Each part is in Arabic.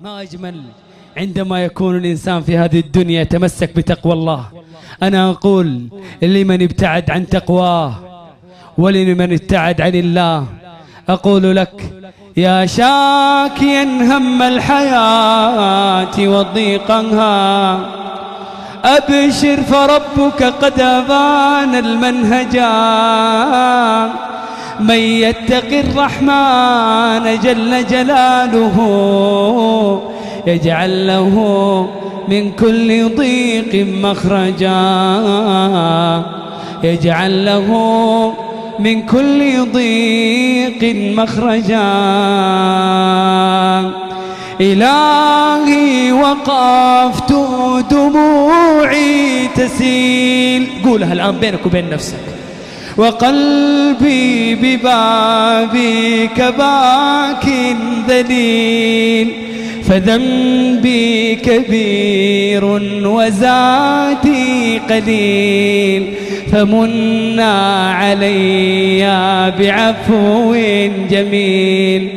ما أجمل عندما يكون الإنسان في هذه الدنيا يتمسك بتقوى الله. أنا أقول لمن ابتعد عن تقواه ولمن ابتعد عن الله أقول لك يا شاكيا هم الحياة وضيقها أبشر فربك قد أبان المنهجا. من يتق الرحمن جل جلاله يجعل له من كل ضيق مخرجا. يجعل له من كل ضيق مخرجا. إلهي وقفت دموعي تسيل. قولها الآن بينك وبين نفسك. وقلبي ببابك باك ذليل. فذنبي كبير وزادي قليل فمنا علي بعفو جميل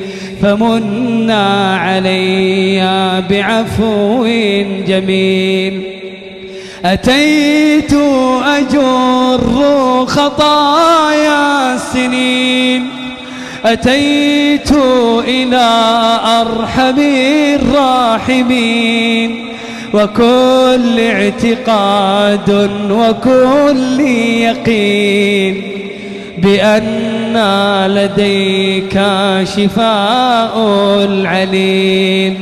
فمنا علي بعفو جميل. أتيت أجر خطايا السنين أتيت إلى أرحم الراحمين وكل اعتقاد وكل يقين بأن لديك شفاء العليل.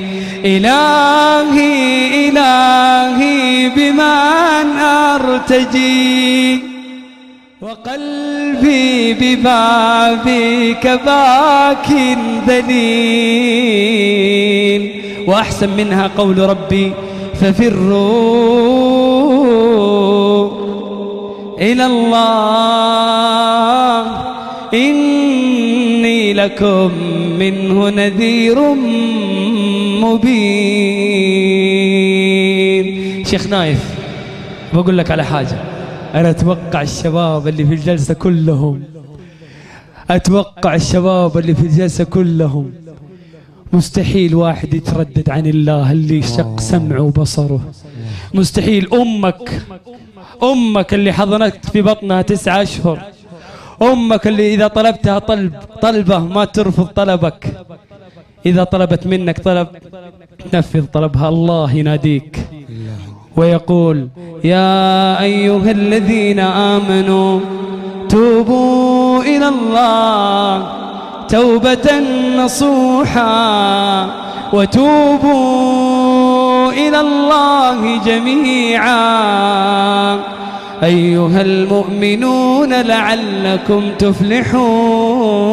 إلهي إلهي بمن أرتجي؟ وقلبي ببابك باك ذليل. وأحسن منها قول ربي ففروا إلى الله. إني لكم منه نذير مبين. شيخ نايف بقول لك على حاجة. أنا أتوقع الشباب اللي في الجلسة كلهم. أتوقع الشباب اللي في الجلسة كلهم. مستحيل واحد يتردد عن الله اللي شق سمعه وبصره. مستحيل أمك أمك اللي حضنت في بطنها تسعة أشهر. أمك اللي إذا طلبتها طلب طلبة ما ترفض طلبك. إذا طلبت منك طلب تنفذ طلبها. الله يناديك. ويقول يا أيها الذين آمنوا توبوا إلى الله توبة نصوحا وتوبوا إلى الله جميعا. أيها المؤمنون لعلكم تفلحون.